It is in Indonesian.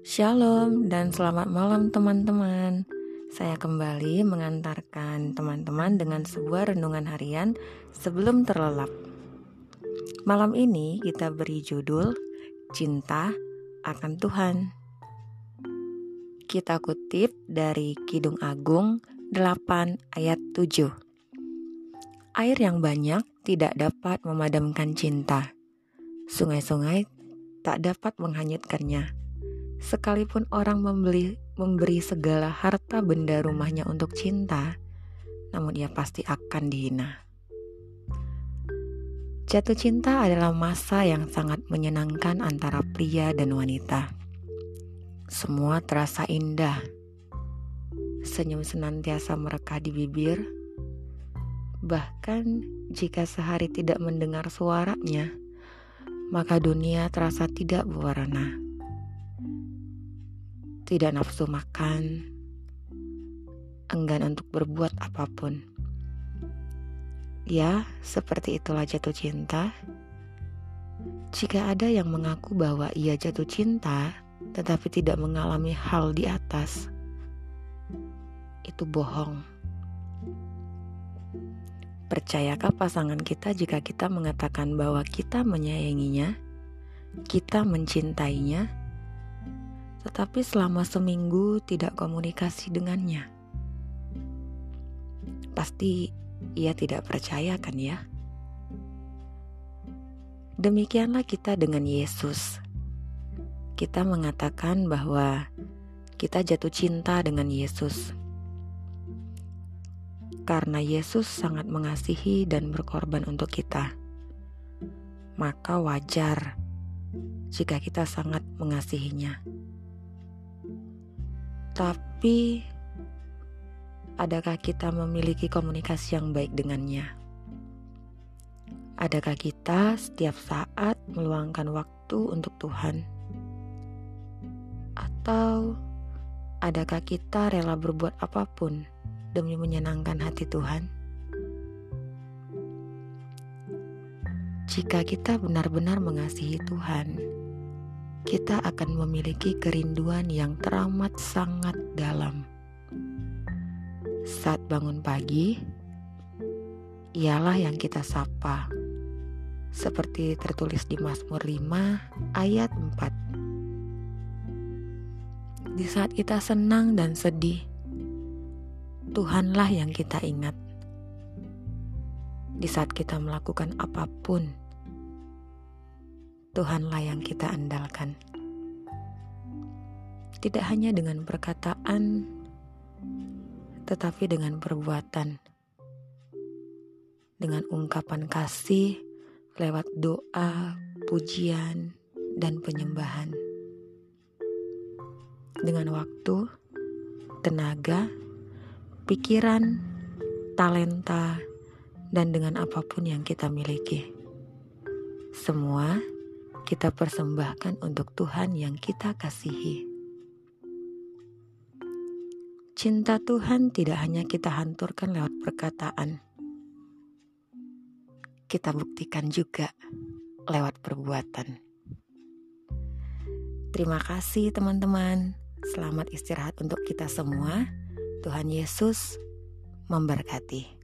Shalom dan selamat malam teman-teman. Saya kembali mengantarkan teman-teman dengan sebuah renungan harian sebelum terlelap. Malam ini kita beri judul Cinta akan Tuhan. Kita kutip dari Kidung Agung 8 ayat 7. Air yang banyak tidak dapat memadamkan cinta. Sungai-sungai tak dapat menghanyutkannya Sekalipun orang membeli, memberi segala harta benda rumahnya untuk cinta, namun ia pasti akan dihina. Jatuh cinta adalah masa yang sangat menyenangkan antara pria dan wanita. Semua terasa indah. Senyum senantiasa merekah di bibir. Bahkan jika sehari tidak mendengar suaranya, maka dunia terasa tidak berwarna tidak nafsu makan, enggan untuk berbuat apa pun. Ya, seperti itulah jatuh cinta. Jika ada yang mengaku bahwa ia jatuh cinta, tetapi tidak mengalami hal di atas, itu bohong. Percayakah pasangan kita jika kita mengatakan bahwa kita menyayanginya, kita mencintainya, tetapi selama seminggu tidak komunikasi dengannya. Pasti ia tidak percaya kan ya? Demikianlah kita dengan Yesus. Kita mengatakan bahwa kita jatuh cinta dengan Yesus. Karena Yesus sangat mengasihi dan berkorban untuk kita. Maka wajar jika kita sangat mengasihinya. Tapi adakah kita memiliki komunikasi yang baik dengannya? Adakah kita setiap saat meluangkan waktu untuk Tuhan? Atau adakah kita rela berbuat apa pun demi menyenangkan hati Tuhan? Jika kita benar-benar mengasihi Tuhan, kita akan memiliki kerinduan yang teramat sangat dalam. Saat bangun pagi, ialah yang kita sapa. Seperti tertulis di Mazmur 5 ayat 4. Di saat kita senang dan sedih, Tuhanlah yang kita ingat. Di saat kita melakukan apa pun, Tuhanlah yang kita andalkan. Tidak hanya dengan perkataan, tetapi dengan perbuatan. Dengan ungkapan kasih lewat doa, pujian, dan penyembahan. Dengan waktu, tenaga, pikiran, talenta, dan dengan apa pun yang kita miliki. Semua kita persembahkan untuk Tuhan yang kita kasihi. Cinta Tuhan tidak hanya kita hanturkan lewat perkataan, kita buktikan juga lewat perbuatan. Terima kasih, teman-teman. Selamat istirahat untuk kita semua. Tuhan Yesus memberkati.